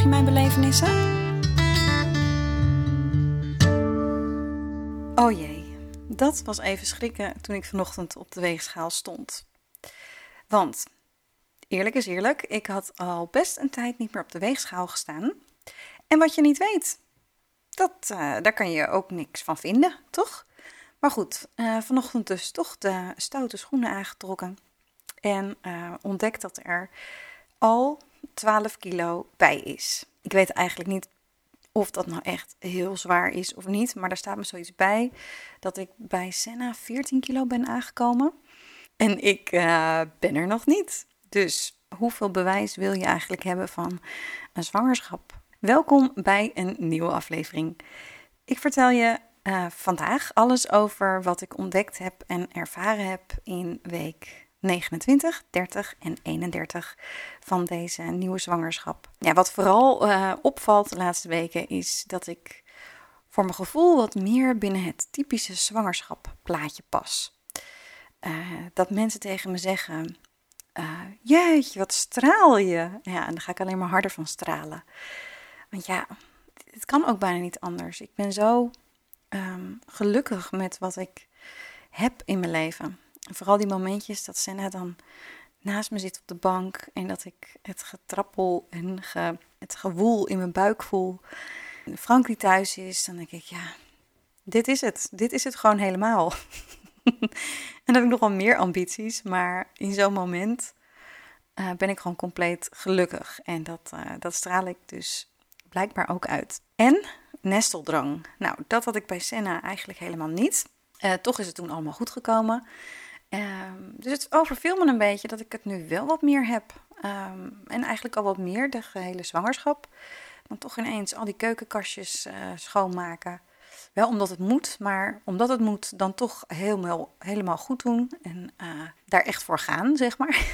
Volg mijn belevenissen? Oh jee, dat was even schrikken toen ik vanochtend op de weegschaal stond. Want, eerlijk is eerlijk, ik had al best een tijd niet meer op de weegschaal gestaan. En wat je niet weet, dat, uh, daar kan je ook niks van vinden, toch? Maar goed, uh, vanochtend dus toch de stoute schoenen aangetrokken. En uh, ontdekt dat er al 12 kilo bij is. Ik weet eigenlijk niet of dat nou echt heel zwaar is of niet. Maar daar staat me zoiets bij dat ik bij Senna 14 kilo ben aangekomen. En ik uh, ben er nog niet. Dus hoeveel bewijs wil je eigenlijk hebben van een zwangerschap? Welkom bij een nieuwe aflevering. Ik vertel je uh, vandaag alles over wat ik ontdekt heb en ervaren heb in week 29, 30 en 31 van deze nieuwe zwangerschap. Ja, wat vooral uh, opvalt de laatste weken is dat ik voor mijn gevoel wat meer binnen het typische zwangerschapplaatje pas. Uh, dat mensen tegen me zeggen: uh, Jeetje, wat straal je? Ja, en dan ga ik alleen maar harder van stralen. Want ja, het kan ook bijna niet anders. Ik ben zo um, gelukkig met wat ik heb in mijn leven. Vooral die momentjes dat Senna dan naast me zit op de bank en dat ik het getrappel en het gewoel in mijn buik voel. En Frank die thuis is, dan denk ik, ja, dit is het. Dit is het gewoon helemaal. en dan heb ik nogal meer ambities, maar in zo'n moment uh, ben ik gewoon compleet gelukkig. En dat, uh, dat straal ik dus blijkbaar ook uit. En nesteldrang. Nou, dat had ik bij Senna eigenlijk helemaal niet. Uh, toch is het toen allemaal goed gekomen. Um, dus het overviel me een beetje dat ik het nu wel wat meer heb. Um, en eigenlijk al wat meer de gehele zwangerschap. Dan toch ineens al die keukenkastjes uh, schoonmaken. Wel omdat het moet, maar omdat het moet, dan toch helemaal, helemaal goed doen. En uh, daar echt voor gaan, zeg maar.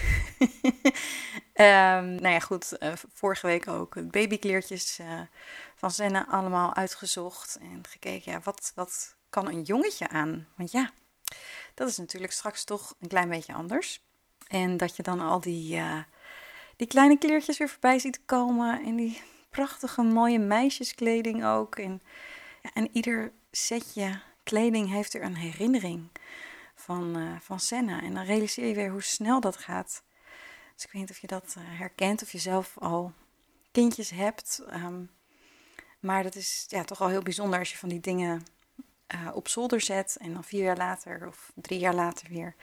um, nou ja, goed. Uh, vorige week ook babykleertjes van Zenna allemaal uitgezocht. En gekeken, ja, wat, wat kan een jongetje aan? Want ja, dat is natuurlijk straks toch een klein beetje anders. En dat je dan al die, uh, die kleine kleertjes weer voorbij ziet komen. En die prachtige mooie meisjeskleding ook. En, en ieder setje kleding heeft er een herinnering van, uh, van Senna. En dan realiseer je weer hoe snel dat gaat. Dus ik weet niet of je dat uh, herkent, of je zelf al kindjes hebt. Um, maar dat is ja, toch al heel bijzonder als je van die dingen uh, op zolder zet en dan vier jaar later of drie jaar later weer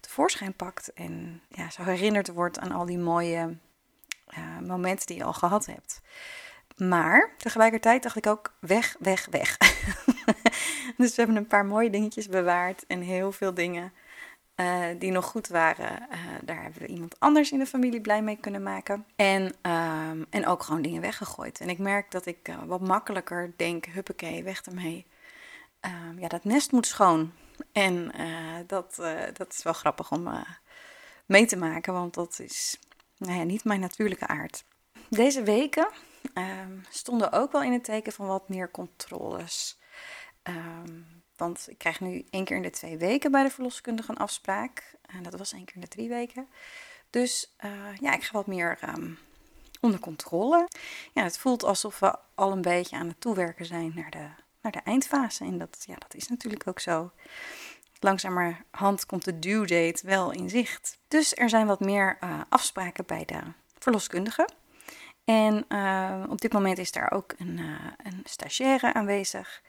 tevoorschijn pakt en ja, zo herinnerd wordt aan al die mooie uh, momenten die je al gehad hebt. Maar tegelijkertijd dacht ik ook weg, weg, weg. dus we hebben een paar mooie dingetjes bewaard en heel veel dingen uh, die nog goed waren. daar hebben we iemand anders in de familie blij mee kunnen maken. En, um, en ook gewoon dingen weggegooid. En ik merk dat ik wat makkelijker denk, huppakee, weg ermee. Uh, ja, dat nest moet schoon. En uh, dat, uh, dat is wel grappig om uh, mee te maken, want dat is nou ja, niet mijn natuurlijke aard. Deze weken ehm, stonden ook wel in het teken van wat meer controles. Um, want ik krijg nu één keer in de twee weken bij de verloskundige een afspraak. En dat was één keer in de drie weken. Dus ja, ik ga wat meer onder controle. Ja, het voelt alsof we al een beetje aan het toewerken zijn naar de naar de eindfase. En dat, ja, dat is natuurlijk ook zo. Langzamerhand komt de due date wel in zicht. Dus er zijn wat meer uh, afspraken bij de verloskundige. En uh, op dit moment is daar ook een, uh, een stagiaire aanwezig.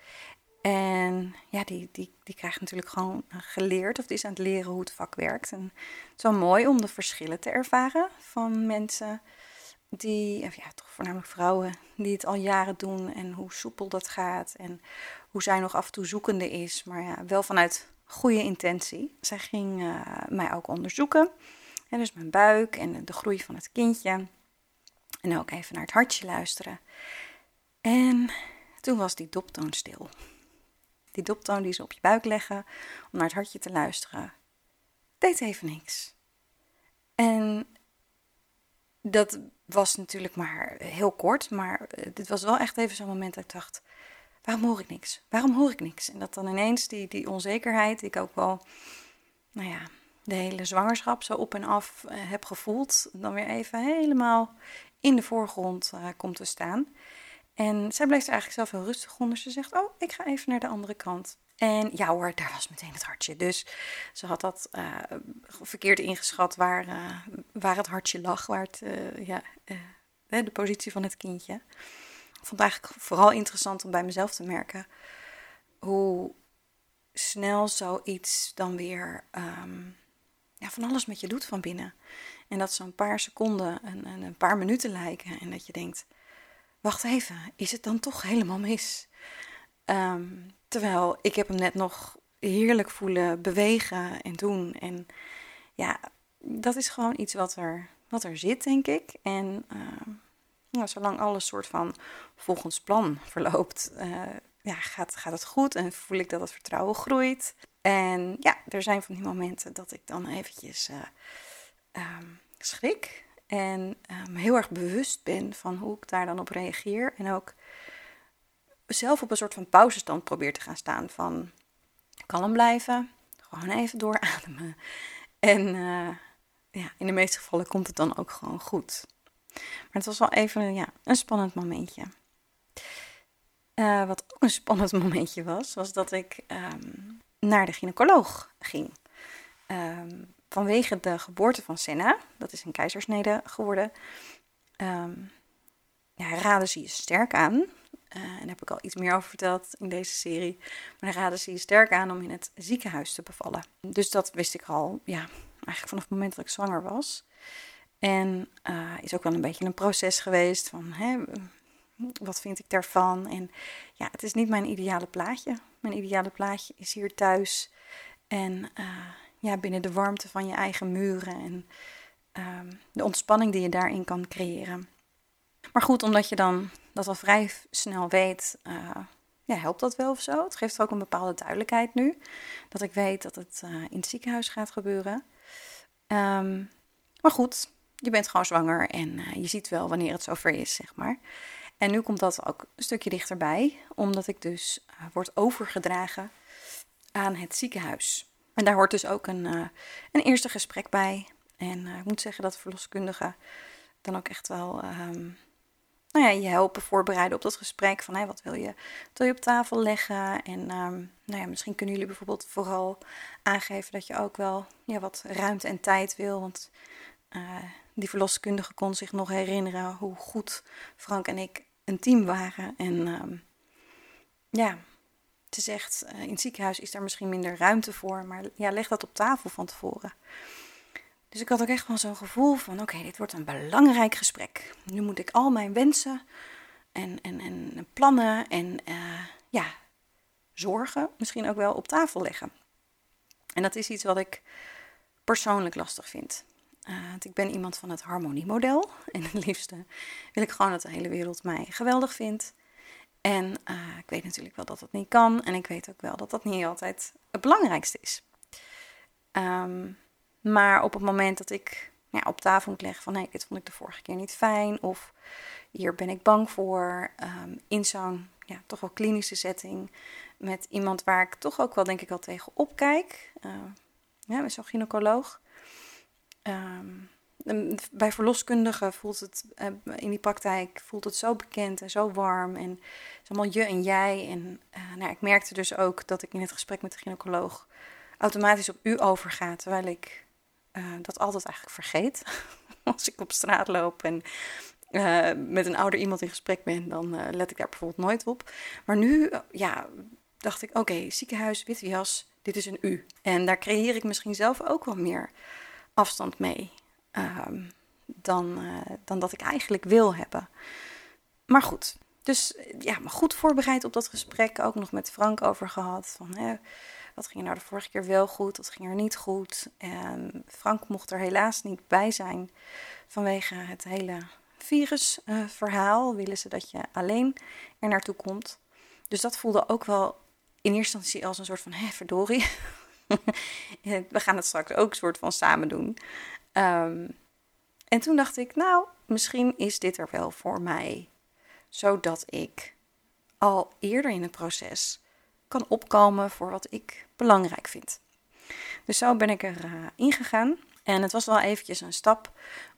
En ja, die, die, die krijgt natuurlijk gewoon geleerd, of die is aan het leren hoe het vak werkt. En het is wel mooi om de verschillen te ervaren van mensen die, ja, toch voornamelijk vrouwen, die het al jaren doen en hoe soepel dat gaat en hoe zij nog af en toe zoekende is, maar ja, wel vanuit goede intentie. Zij ging uh, mij ook onderzoeken, en dus mijn buik en de groei van het kindje. En ook even naar het hartje luisteren. En toen was die doptoon stil. Die doptoon die ze op je buik leggen om naar het hartje te luisteren, deed even niks. En dat was natuurlijk maar heel kort, maar eh, dit was wel echt even zo'n moment dat ik dacht: waarom hoor ik niks? Waarom hoor ik niks? En dat dan ineens die, die onzekerheid, die ik ook wel, nou ja, de hele zwangerschap zo op en af uh, heb gevoeld, dan weer even helemaal in de voorgrond uh, komt te staan. En zij er eigenlijk zelf heel rustig onder. Ze zegt: Oh, ik ga even naar de andere kant. En ja hoor, daar was meteen het hartje. Dus ze had dat uh, verkeerd ingeschat waar, uh, waar het hartje lag, waar het, uh, ja, de positie van het kindje. Ik vond het eigenlijk vooral interessant om bij mezelf te merken hoe snel zoiets dan weer um, ja, van alles met je doet van binnen. En dat zo'n paar seconden en, en een paar minuten lijken. En dat je denkt, wacht even, is het dan toch helemaal mis? Um, terwijl ik heb hem net nog heerlijk voelen bewegen en doen. En ja, dat is gewoon iets wat er, wat er zit, denk ik. En uh, zolang alles soort van volgens plan verloopt, uh, ja, gaat, gaat het goed en voel ik dat het vertrouwen groeit. En ja, er zijn van die momenten dat ik dan eventjes uh, um, schrik en me heel erg bewust ben van hoe ik daar dan op reageer. En ook zelf op een soort van pauzestand probeer te gaan staan van kalm blijven, gewoon even doorademen. En uh, ja, in de meeste gevallen komt het dan ook gewoon goed. Maar het was wel even ja, een spannend momentje. Uh, wat ook een spannend momentje was, was dat ik um, naar de gynaecoloog ging. Um, vanwege de geboorte van Senna, dat is een keizersnede geworden, um, ja, raden ze je sterk aan uh, en daar heb ik al iets meer over verteld in deze serie. Maar dan raden ze je sterk aan om in het ziekenhuis te bevallen. Dus dat wist ik al, ja, eigenlijk vanaf het moment dat ik zwanger was. En uh, is ook wel een beetje een proces geweest van, hè, wat vind ik daarvan? En ja, het is niet mijn ideale plaatje. Mijn ideale plaatje is hier thuis. En uh, ja, binnen de warmte van je eigen muren en uh, de ontspanning die je daarin kan creëren. Maar goed, omdat je dan dat al vrij snel weet, uh, ja, helpt dat wel of zo. Het geeft ook een bepaalde duidelijkheid nu. Dat ik weet dat het uh, in het ziekenhuis gaat gebeuren. Um, maar goed, je bent gewoon zwanger en uh, je ziet wel wanneer het zover is, zeg maar. En nu komt dat ook een stukje dichterbij, omdat ik dus word overgedragen aan het ziekenhuis. En daar hoort dus ook een, een eerste gesprek bij. En ik moet zeggen dat de verloskundige dan ook echt wel um, nou ja, je helpen voorbereiden op dat gesprek. Van hey, wat wil je, wat je op tafel leggen? En um, nou ja, misschien kunnen jullie bijvoorbeeld vooral aangeven dat je ook wel ja, wat ruimte en tijd wil. Want uh, die verloskundige kon zich nog herinneren hoe goed Frank en ik een team waren. En um, ja, ze zegt, uh, in het ziekenhuis is daar misschien minder ruimte voor. Maar ja, leg dat op tafel van tevoren. Dus ik had ook echt wel zo'n gevoel van: oké, dit wordt een belangrijk gesprek. Nu moet ik al mijn wensen en, en, en plannen en uh, ja, zorgen misschien ook wel op tafel leggen. En dat is iets wat ik persoonlijk lastig vind. Uh, want ik ben iemand van het harmoniemodel. En het liefste wil ik gewoon dat de hele wereld mij geweldig vindt. En uh, ik weet natuurlijk wel dat dat niet kan. En ik weet ook wel dat dat niet altijd het belangrijkste is. Um, maar op het moment dat ik ja, op tafel moet leggen van nee, dit vond ik de vorige keer niet fijn. Of hier ben ik bang voor. Um, in zo'n ja, toch wel klinische setting. Met iemand waar ik toch ook wel denk ik al tegen opkijk. Uh, ja, met zo'n gynaecoloog. Um, bij verloskundigen voelt het uh, in die praktijk voelt het zo bekend en zo warm. En het is allemaal je en jij. En uh, nou, ik merkte dus ook dat ik in het gesprek met de gynaecoloog automatisch op u overga. Terwijl ik uh, dat altijd eigenlijk vergeet. Als ik op straat loop en uh, met een ouder iemand in gesprek ben, dan uh, let ik daar bijvoorbeeld nooit op. Maar nu, ja, dacht ik, oké, ziekenhuis, witte jas, dit is een u. En daar creëer ik misschien zelf ook wel meer afstand mee ehm, dan, dan dat ik eigenlijk wil hebben. Maar goed, dus ja, maar goed voorbereid op dat gesprek, ook nog met Frank over gehad. Van, hè, wat ging er nou de vorige keer wel goed? Wat ging er niet goed? En Frank mocht er helaas niet bij zijn vanwege het hele virusverhaal. willen ze dat je alleen er naartoe komt. Dus dat voelde ook wel in eerste instantie als een soort van, hé, verdorie. We gaan het straks ook een soort van samen doen. Ehm, en toen dacht ik, nou, misschien is dit er wel voor mij. Zodat ik al eerder in het proces kan opkomen voor wat ik belangrijk vind. Dus zo ben ik er uh, ingegaan. En het was wel eventjes een stap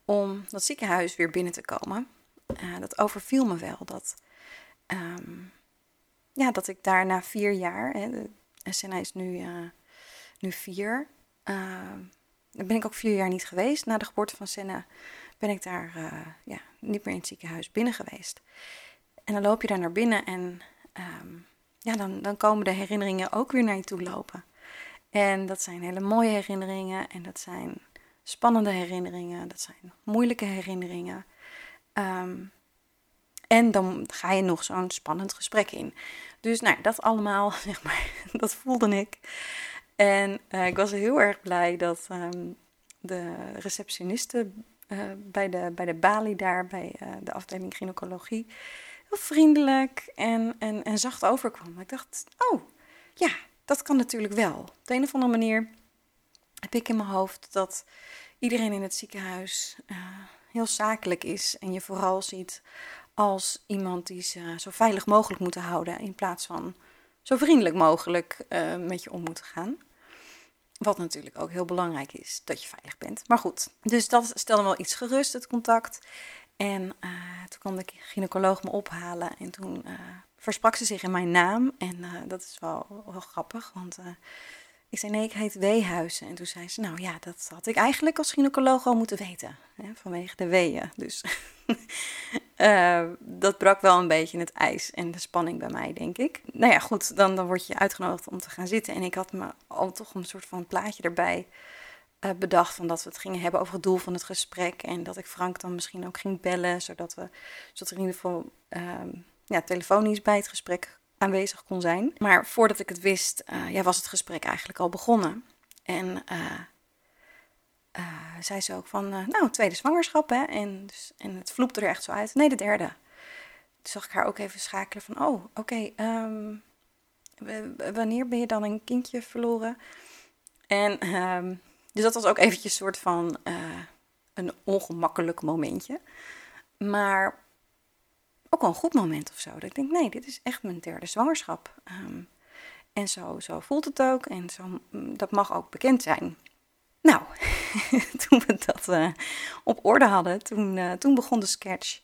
om dat ziekenhuis weer binnen te komen. Uh, dat overviel me wel. Dat, um, ja, dat ik daar na vier jaar, hè, de is nu, uh, nu vier, dan ben ik ook vier jaar niet geweest. Na de geboorte van Senna ben ik daar ja, niet meer in het ziekenhuis binnen geweest. En dan loop je daar naar binnen en um, ja, dan, dan komen de herinneringen ook weer naar je toe lopen. En dat zijn hele mooie herinneringen en dat zijn spannende herinneringen, dat zijn moeilijke herinneringen. Ehm, en dan ga je nog zo'n spannend gesprek in. Dus nou, dat allemaal, zeg maar, dat voelde ik. En uh, ik was heel erg blij dat um, de receptioniste uh, bij, de, bij de balie daar, bij uh, de afdeling gynaecologie, heel vriendelijk en, en, en zacht overkwam. Ik dacht, oh, ja, dat kan natuurlijk wel. Op de een of andere manier heb ik in mijn hoofd dat iedereen in het ziekenhuis uh, heel zakelijk is en je vooral ziet als iemand die ze zo veilig mogelijk moeten houden in plaats van zo vriendelijk mogelijk uh, met je om moeten gaan. Wat natuurlijk ook heel belangrijk is, dat je veilig bent. Maar goed, dus dat stelde wel iets gerust, het contact. En uh, toen kwam de gynaecoloog me ophalen en toen uh, versprak ze zich in mijn naam. En uh, dat is wel, grappig, want ik zei nee, ik heet Weehuizen. En toen zei ze, nou ja, dat had ik eigenlijk als gynaecoloog al moeten weten, hè, vanwege de weeën. Dus dat brak wel een beetje het ijs en de spanning bij mij, denk ik. Nou ja, goed, dan, dan word je uitgenodigd om te gaan zitten. En ik had me al toch een soort van plaatje erbij bedacht van dat we het gingen hebben over het doel van het gesprek. En dat ik Frank dan misschien ook ging bellen, zodat, we, zodat er in ieder geval uh, ja, telefonisch bij het gesprek aanwezig kon zijn. Maar voordat ik het wist, uh, ja, was het gesprek eigenlijk al begonnen. En uh, zei ze ook van, nou, tweede zwangerschap, hè. En, dus, en het vloepte er echt zo uit. Nee, de derde. Toen zag ik haar ook even schakelen van, oh, oké, um, wanneer ben je dan een kindje verloren? En um, dus dat was ook eventjes een soort van uh, een ongemakkelijk momentje. Maar ook wel een goed moment of zo. Dat ik denk, nee, dit is echt mijn derde zwangerschap. Um, en zo, zo voelt het ook. En zo, mm, dat mag ook bekend zijn. Nou, toen we dat uh, op orde hadden, toen, uh, toen begon de sketch.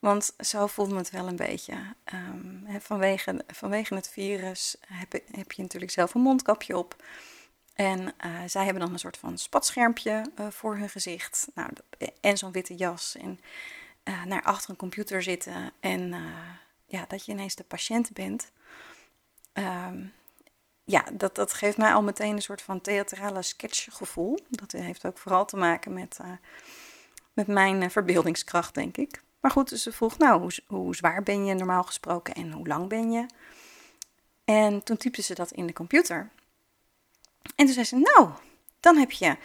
Want zo voelde het wel een beetje. Um, vanwege, vanwege het virus heb, heb je natuurlijk zelf een mondkapje op. En uh, zij hebben dan een soort van spatschermpje uh, voor hun gezicht. Nou, en zo'n witte jas. En uh, naar achter een computer zitten. En ja, dat je ineens de patiënt bent. Um, ja, dat, dat geeft mij al meteen een soort van theatrale sketchgevoel. Dat heeft ook vooral te maken met, met mijn verbeeldingskracht, denk ik. Maar goed, dus ze vroeg, nou, hoe, hoe zwaar ben je normaal gesproken en hoe lang ben je? En toen typte ze dat in de computer. En toen zei ze, nou, dan heb je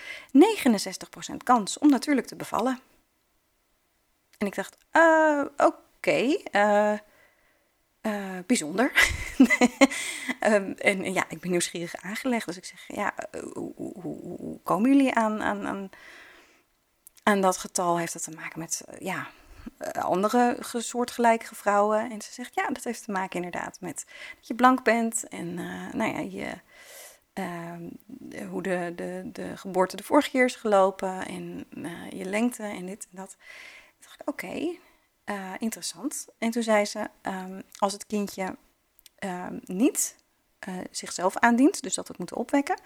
69% kans om natuurlijk te bevallen. En ik dacht, uh, oké, uh, uh, bijzonder. um, en ja, ik ben nieuwsgierig aangelegd, dus ik zeg, ja, hoe, hoe, hoe, komen jullie aan, aan, aan, aan dat getal? Heeft dat te maken met, ja, andere soortgelijke vrouwen? En ze zegt, ja, dat heeft te maken inderdaad met dat je blank bent en, nou ja, je uh, hoe de, de, de geboorte de vorige keer is gelopen en uh, je lengte en dit en dat. Toen dacht ik, oké, uh, interessant. En toen zei ze, um, als het kindje um, niet uh, zichzelf aandient, dus dat we het moeten opwekken,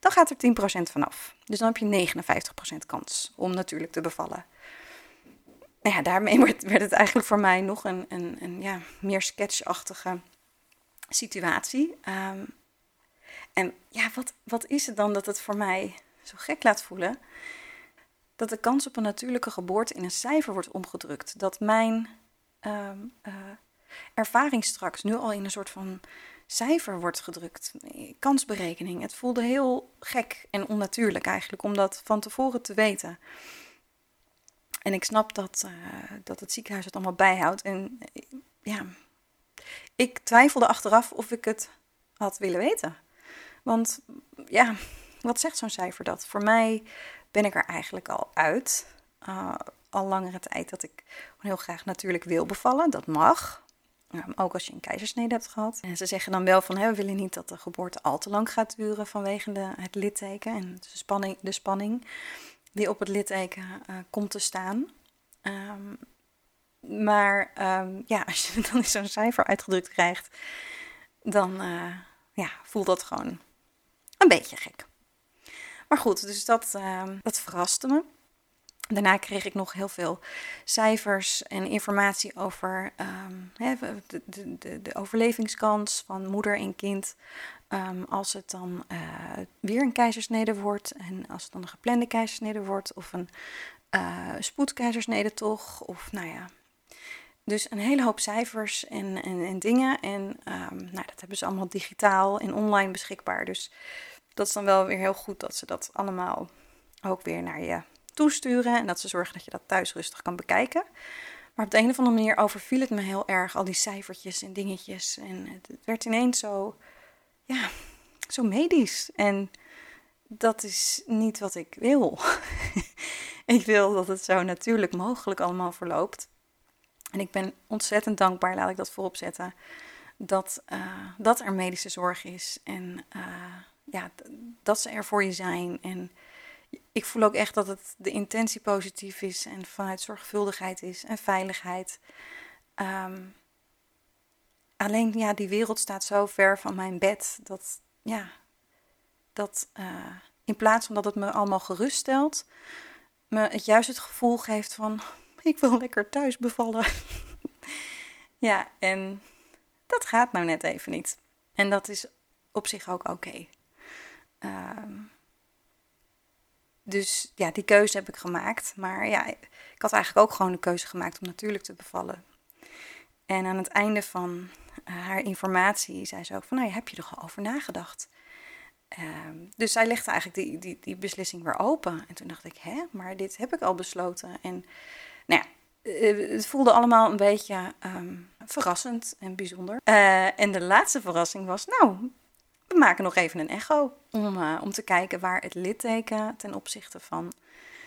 dan gaat er 10% vanaf. Dus dan heb je 59% kans om natuurlijk te bevallen. Nou ja, daarmee werd, werd het eigenlijk voor mij nog een, een, een ja, meer sketchachtige situatie. En ja, wat, wat is het dan dat het voor mij zo gek laat voelen? Dat de kans op een natuurlijke geboorte in een cijfer wordt omgedrukt. Dat mijn um, uh, ervaring straks nu al in een soort van cijfer wordt gedrukt. Kansberekening. Het voelde heel gek en onnatuurlijk eigenlijk om dat van tevoren te weten. En ik snap dat, dat het ziekenhuis het allemaal bijhoudt. En ja, ik twijfelde achteraf of ik het had willen weten. Want ja, wat zegt zo'n cijfer dat? Voor mij ben ik er eigenlijk al uit. Uh, al langere tijd dat ik heel graag natuurlijk wil bevallen. Dat mag. ook als je een keizersnede hebt gehad. En ze zeggen dan wel van hè, we willen niet dat de geboorte al te lang gaat duren vanwege de, het litteken en de spanning, de spanning die op het litteken uh, komt te staan. Um, maar um, ja, als je dan zo'n cijfer uitgedrukt krijgt, dan uh, ja, voelt dat gewoon een beetje gek. Maar goed, dus dat, uh, dat verraste me. Daarna kreeg ik nog heel veel cijfers en informatie over um, de, de, de, overlevingskans van moeder en kind. Um, als het dan uh, weer een keizersnede wordt en als het dan een geplande keizersnede wordt of een uh, spoedkeizersnede toch. Of nou ja, dus een hele hoop cijfers en, en, en dingen. En um, nou, dat hebben ze allemaal digitaal en online beschikbaar. Dus dat is dan wel weer heel goed dat ze dat allemaal ook weer naar je toesturen. En dat ze zorgen dat je dat thuis rustig kan bekijken. Maar op de een of andere manier overviel het me heel erg, al die cijfertjes en dingetjes. En het werd ineens zo, ja, zo medisch. En dat is niet wat ik wil. ik wil dat het zo natuurlijk mogelijk allemaal verloopt. En ik ben ontzettend dankbaar, laat ik dat voorop zetten, dat, uh, dat er medische zorg is. En uh, ja, dat ze er voor je zijn. En ik voel ook echt dat het de intentie positief is en vanuit zorgvuldigheid is en veiligheid. Um, alleen ja, die wereld staat zo ver van mijn bed dat ja, dat uh, in plaats van dat het me allemaal geruststelt, me het juist het gevoel geeft van ik wil lekker thuis bevallen. ja, en dat gaat nou net even niet. En dat is op zich ook oké. Ehm, dus ja, die keuze heb ik gemaakt. Maar ja, ik had eigenlijk ook gewoon de keuze gemaakt om natuurlijk te bevallen. En aan het einde van haar informatie zei ze ook van, nou heb je er al over nagedacht? Ehm, dus zij legde eigenlijk die, die, die beslissing weer open. En toen dacht ik, hè, maar dit heb ik al besloten. En nou ja, eh, het voelde allemaal een beetje um, verrassend en bijzonder. Uh, en de laatste verrassing was, nou, we maken nog even een echo om, uh, om te kijken waar het litteken ten opzichte van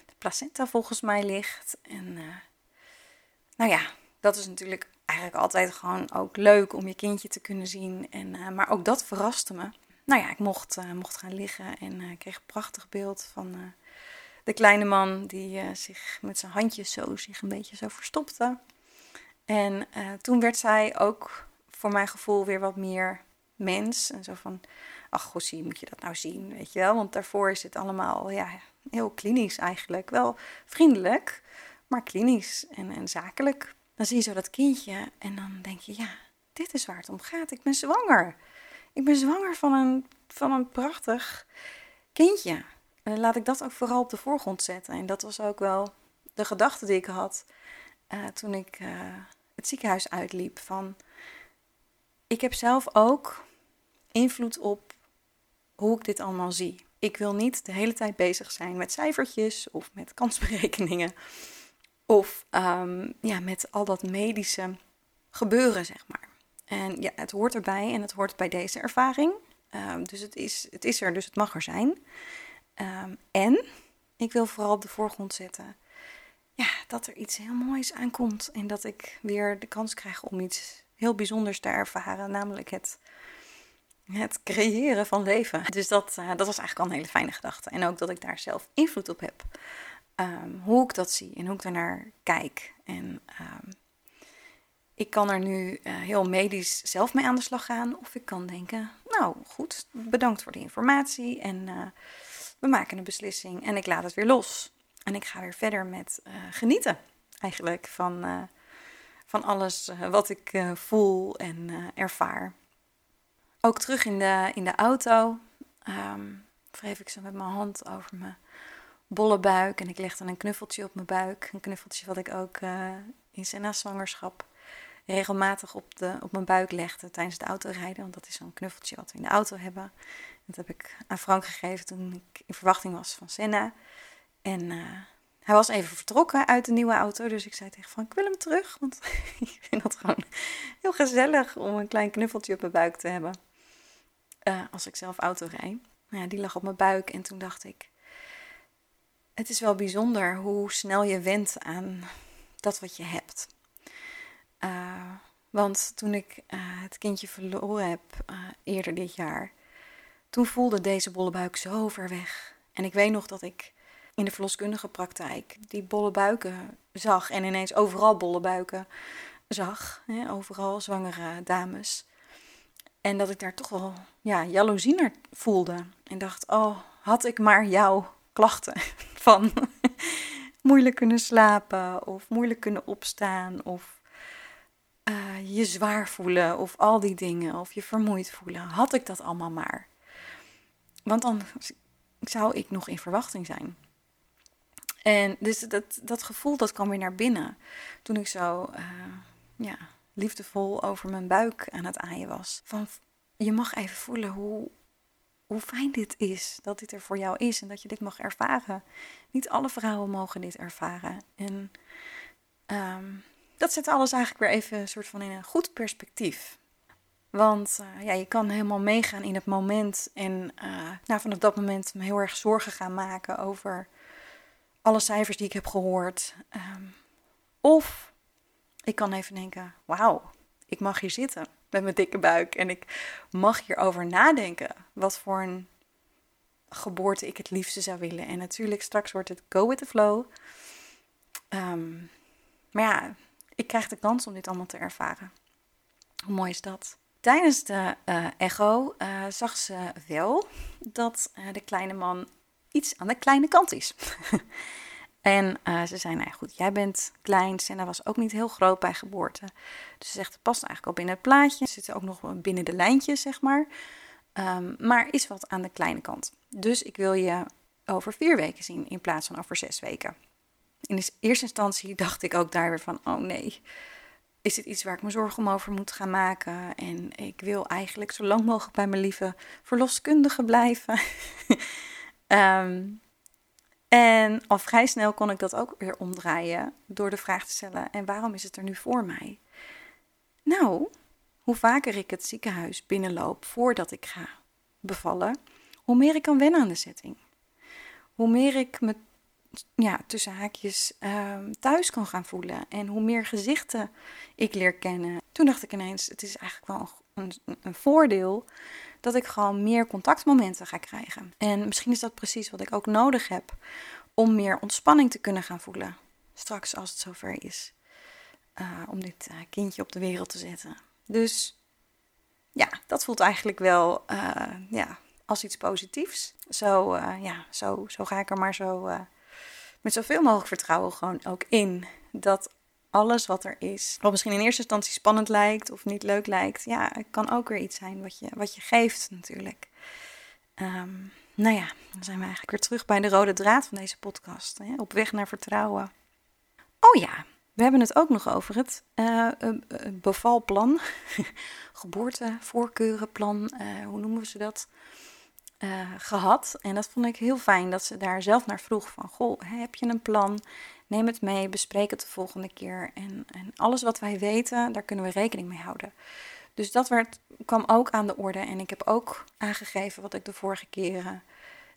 de placenta volgens mij ligt. En nou ja, dat is natuurlijk eigenlijk altijd gewoon ook leuk om je kindje te kunnen zien. En, maar ook dat verraste me. Nou ja, ik mocht, mocht gaan liggen en kreeg een prachtig beeld van de kleine man die zich met zijn handjes zo zich een beetje zo verstopte. En toen werd zij ook voor mijn gevoel weer wat meer mens. En zo van, ach Gossie, moet je dat nou zien, weet je wel? Want daarvoor is het allemaal ja, heel klinisch eigenlijk. Wel vriendelijk, maar klinisch en, en zakelijk. Dan zie je zo dat kindje en dan denk je, ja, dit is waar het om gaat. Ik ben zwanger. Ik ben zwanger van een, van een prachtig kindje. Laat ik dat ook vooral op de voorgrond zetten. En dat was ook wel de gedachte die ik had uh, toen ik uh, het ziekenhuis uitliep. Van, ik heb zelf ook invloed op hoe ik dit allemaal zie. Ik wil niet de hele tijd bezig zijn met cijfertjes of met kansberekeningen. Of um, ja, met al dat medische gebeuren, zeg maar. En ja, het hoort erbij en het hoort bij deze ervaring. Um, dus het is, het is er, dus het mag er zijn. Um, en ik wil vooral op de voorgrond zetten ja, dat er iets heel moois aankomt. En dat ik weer de kans krijg om iets heel bijzonders te ervaren. Namelijk het het creëren van leven. Dus dat, uh, dat was eigenlijk al een hele fijne gedachte. En ook dat ik daar zelf invloed op heb. Um, hoe ik dat zie en hoe ik daarnaar kijk. En um, ik kan er nu uh, heel medisch zelf mee aan de slag gaan. Of ik kan denken, nou goed, bedankt voor de informatie. En uh, we maken een beslissing en ik laat het weer los. En ik ga weer verder met genieten eigenlijk van, van alles wat ik voel en ervaar. Ook terug in de, in de auto um, wreef ik zo met mijn hand over mijn bolle buik. En ik legde een knuffeltje op mijn buik. Een knuffeltje wat ik ook in Senna's zwangerschap regelmatig op, de, op mijn buik legde tijdens het autorijden. Want dat is zo'n knuffeltje wat we in de auto hebben. Dat heb ik aan Frank gegeven toen ik in verwachting was van Senna. En uh, hij was even vertrokken uit de nieuwe auto. Dus ik zei tegen van, ik wil hem terug. Want ik vind dat gewoon heel gezellig om een klein knuffeltje op mijn buik te hebben. Uh, als ik zelf auto rijd. Ja, die lag op mijn buik en toen dacht ik... Het is wel bijzonder hoe snel je went aan dat wat je hebt. Uh, want toen ik het kindje verloren heb eerder dit jaar... Toen voelde deze bolle buik zo ver weg. En ik weet nog dat ik in de verloskundige praktijk die bolle buiken zag en ineens overal bolle buiken zag. Hè, overal zwangere dames. En dat ik daar toch wel ja, jaloezie naar voelde. En dacht, oh, had ik maar jouw klachten van moeilijk kunnen slapen of moeilijk kunnen opstaan of uh, je zwaar voelen of al die dingen of je vermoeid voelen. Had ik dat allemaal maar. Want dan zou ik nog in verwachting zijn. En dus dat, dat gevoel dat kwam weer naar binnen toen ik zo uh, ja, liefdevol over mijn buik aan het aaien was. Van je mag even voelen hoe, hoe fijn dit is, dat dit er voor jou is en dat je dit mag ervaren. Niet alle vrouwen mogen dit ervaren. En um, dat zet alles eigenlijk weer even een soort van in een goed perspectief. Want uh, ja, je kan helemaal meegaan in het moment en uh, nou, vanaf dat moment me heel erg zorgen gaan maken over alle cijfers die ik heb gehoord. Um, of ik kan even denken: wauw, ik mag hier zitten met mijn dikke buik en ik mag hierover nadenken. Wat voor een geboorte ik het liefste zou willen. En natuurlijk, straks wordt het go with the flow. Um, maar ja, ik krijg de kans om dit allemaal te ervaren. Hoe mooi is dat? Tijdens de uh, echo uh, zag ze wel dat uh, de kleine man iets aan de kleine kant is. en ze zei, nou goed, jij bent klein. Senna was ook niet heel groot bij geboorte. Dus ze zegt, het past eigenlijk al binnen het plaatje. Zitten ook nog binnen de lijntjes, zeg maar. Um, maar is wat aan de kleine kant. Dus ik wil je over vier weken zien in plaats van over zes weken. In eerste instantie dacht ik ook daar weer van, oh nee, is dit iets waar ik me zorgen om over moet gaan maken? En ik wil eigenlijk zo lang mogelijk bij mijn lieve verloskundige blijven. Um, en al vrij snel kon ik dat ook weer omdraaien door de vraag te stellen: en waarom is het er nu voor mij? Nou, hoe vaker ik het ziekenhuis binnenloop voordat ik ga bevallen, hoe meer ik kan wennen aan de setting. Hoe meer ik me ja, tussen haakjes um, thuis kan gaan voelen en hoe meer gezichten ik leer kennen. Toen dacht ik ineens: het is eigenlijk wel een, een, voordeel dat ik gewoon meer contactmomenten ga krijgen. En misschien is dat precies wat ik ook nodig heb om meer ontspanning te kunnen gaan voelen. Straks als het zover is. Uh, om dit uh, kindje op de wereld te zetten. Dus ja, dat voelt eigenlijk wel uh, ja, als iets positiefs. Zo, ja, zo, zo ga ik er maar zo met zoveel mogelijk vertrouwen gewoon ook in. Dat alles wat er is, wat misschien in eerste instantie spannend lijkt of niet leuk lijkt, ja, het kan ook weer iets zijn wat je, wat je geeft natuurlijk. Um, nou ja, dan zijn we eigenlijk weer terug bij de rode draad van deze podcast. Hè? Op weg naar vertrouwen. Oh ja, we hebben het ook nog over het uh, bevalplan, geboortevoorkeurenplan, uh, hoe noemen we ze dat? Gehad. En dat vond ik heel fijn dat ze daar zelf naar vroeg van, goh, heb je een plan? Neem het mee, bespreek het de volgende keer. En, en alles wat wij weten, daar kunnen we rekening mee houden. Dus dat werd, kwam ook aan de orde. En ik heb ook aangegeven wat ik de vorige keren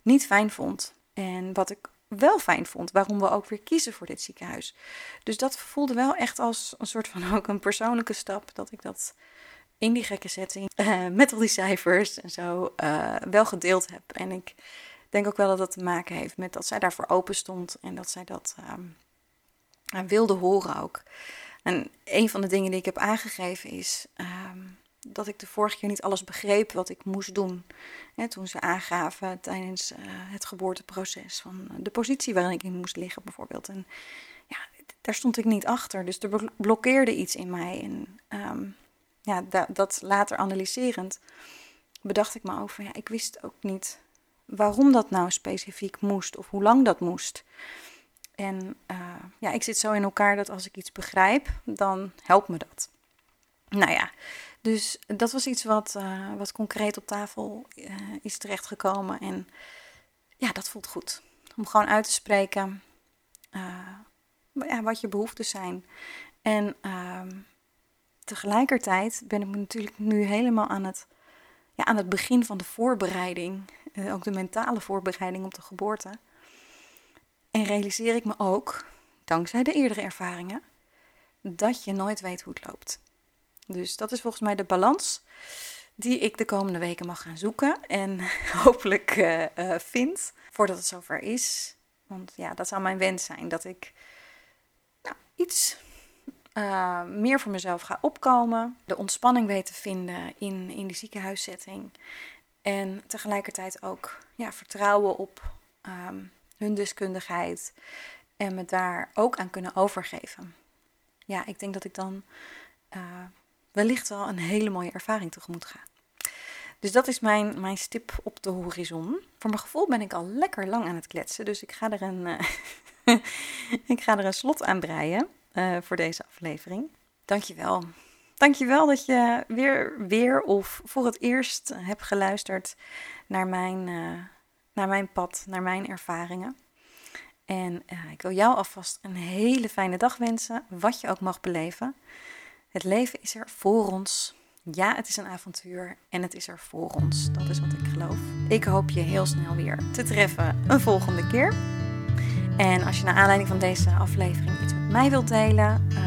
niet fijn vond. En wat ik wel fijn vond, waarom we ook weer kiezen voor dit ziekenhuis. Dus dat voelde wel echt als een soort van ook een persoonlijke stap. Dat ik dat in die gekke setting, uh, met al die cijfers en zo, uh, wel gedeeld heb. En ik denk ook wel dat dat te maken heeft met dat zij daarvoor open stond en dat zij dat um, wilde horen ook. En een van de dingen die ik heb aangegeven is um, dat ik de vorige keer niet alles begreep wat ik moest doen. Hè, toen ze aangaven tijdens het geboorteproces van de positie waarin ik in moest liggen bijvoorbeeld. En ja, daar stond ik niet achter. Dus er blokkeerde iets in mij. En um, ja, dat later analyserend bedacht ik me van ja, ik wist ook niet waarom dat nou specifiek moest of hoe lang dat moest. En uh, ja, ik zit zo in elkaar dat als ik iets begrijp, dan helpt me dat. Nou ja, dus dat was iets wat, uh, wat concreet op tafel uh, is terechtgekomen. En ja, dat voelt goed. Om gewoon uit te spreken wat je behoeften zijn. En ehm, tegelijkertijd ben ik natuurlijk nu helemaal aan het, ja, aan het begin van de voorbereiding. ook de mentale voorbereiding op de geboorte. En realiseer ik me ook, dankzij de eerdere ervaringen, dat je nooit weet hoe het loopt. Dus dat is volgens mij de balans die ik de komende weken mag gaan zoeken en hopelijk uh, uh, vind voordat het zover is. Want ja, dat zou mijn wens zijn dat ik nou, iets uh, meer voor mezelf ga opkomen, de ontspanning weet te vinden in, in die ziekenhuiszetting en tegelijkertijd ook ja, vertrouwen op um, hun deskundigheid en me daar ook aan kunnen overgeven. Ja, ik denk dat ik dan uh, wellicht wel een hele mooie ervaring tegemoet ga. Dus dat is mijn, mijn stip op de horizon. Voor mijn gevoel ben ik al lekker lang aan het kletsen, dus ik ga er een, uh, ik ga er een slot aan breien uh, voor deze aflevering. Dankjewel. Dankjewel dat je weer, weer of voor het eerst hebt geluisterd naar mijn, uh, naar mijn pad, naar mijn ervaringen. En uh, ik wil jou alvast een hele fijne dag wensen, wat je ook mag beleven. Het leven is er voor ons. Ja, het is een avontuur en het is er voor ons. Dat is wat ik geloof. Ik hoop je heel snel weer te treffen een volgende keer. En als je naar aanleiding van deze aflevering iets met mij wilt delen, uh,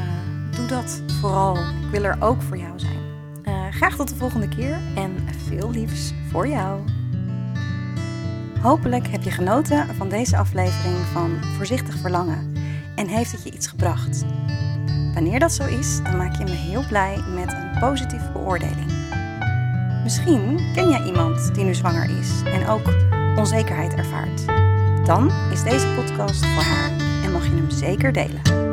doe dat vooral. Ik wil er ook voor jou zijn. Uh, graag tot de volgende keer en veel liefs voor jou. Hopelijk heb je genoten van deze aflevering van Voorzichtig Verlangen en heeft het je iets gebracht. Wanneer dat zo is, dan maak je me heel blij met een positieve beoordeling. Misschien ken jij iemand die nu zwanger is en ook onzekerheid ervaart. Dan is deze podcast voor haar en mag je hem zeker delen.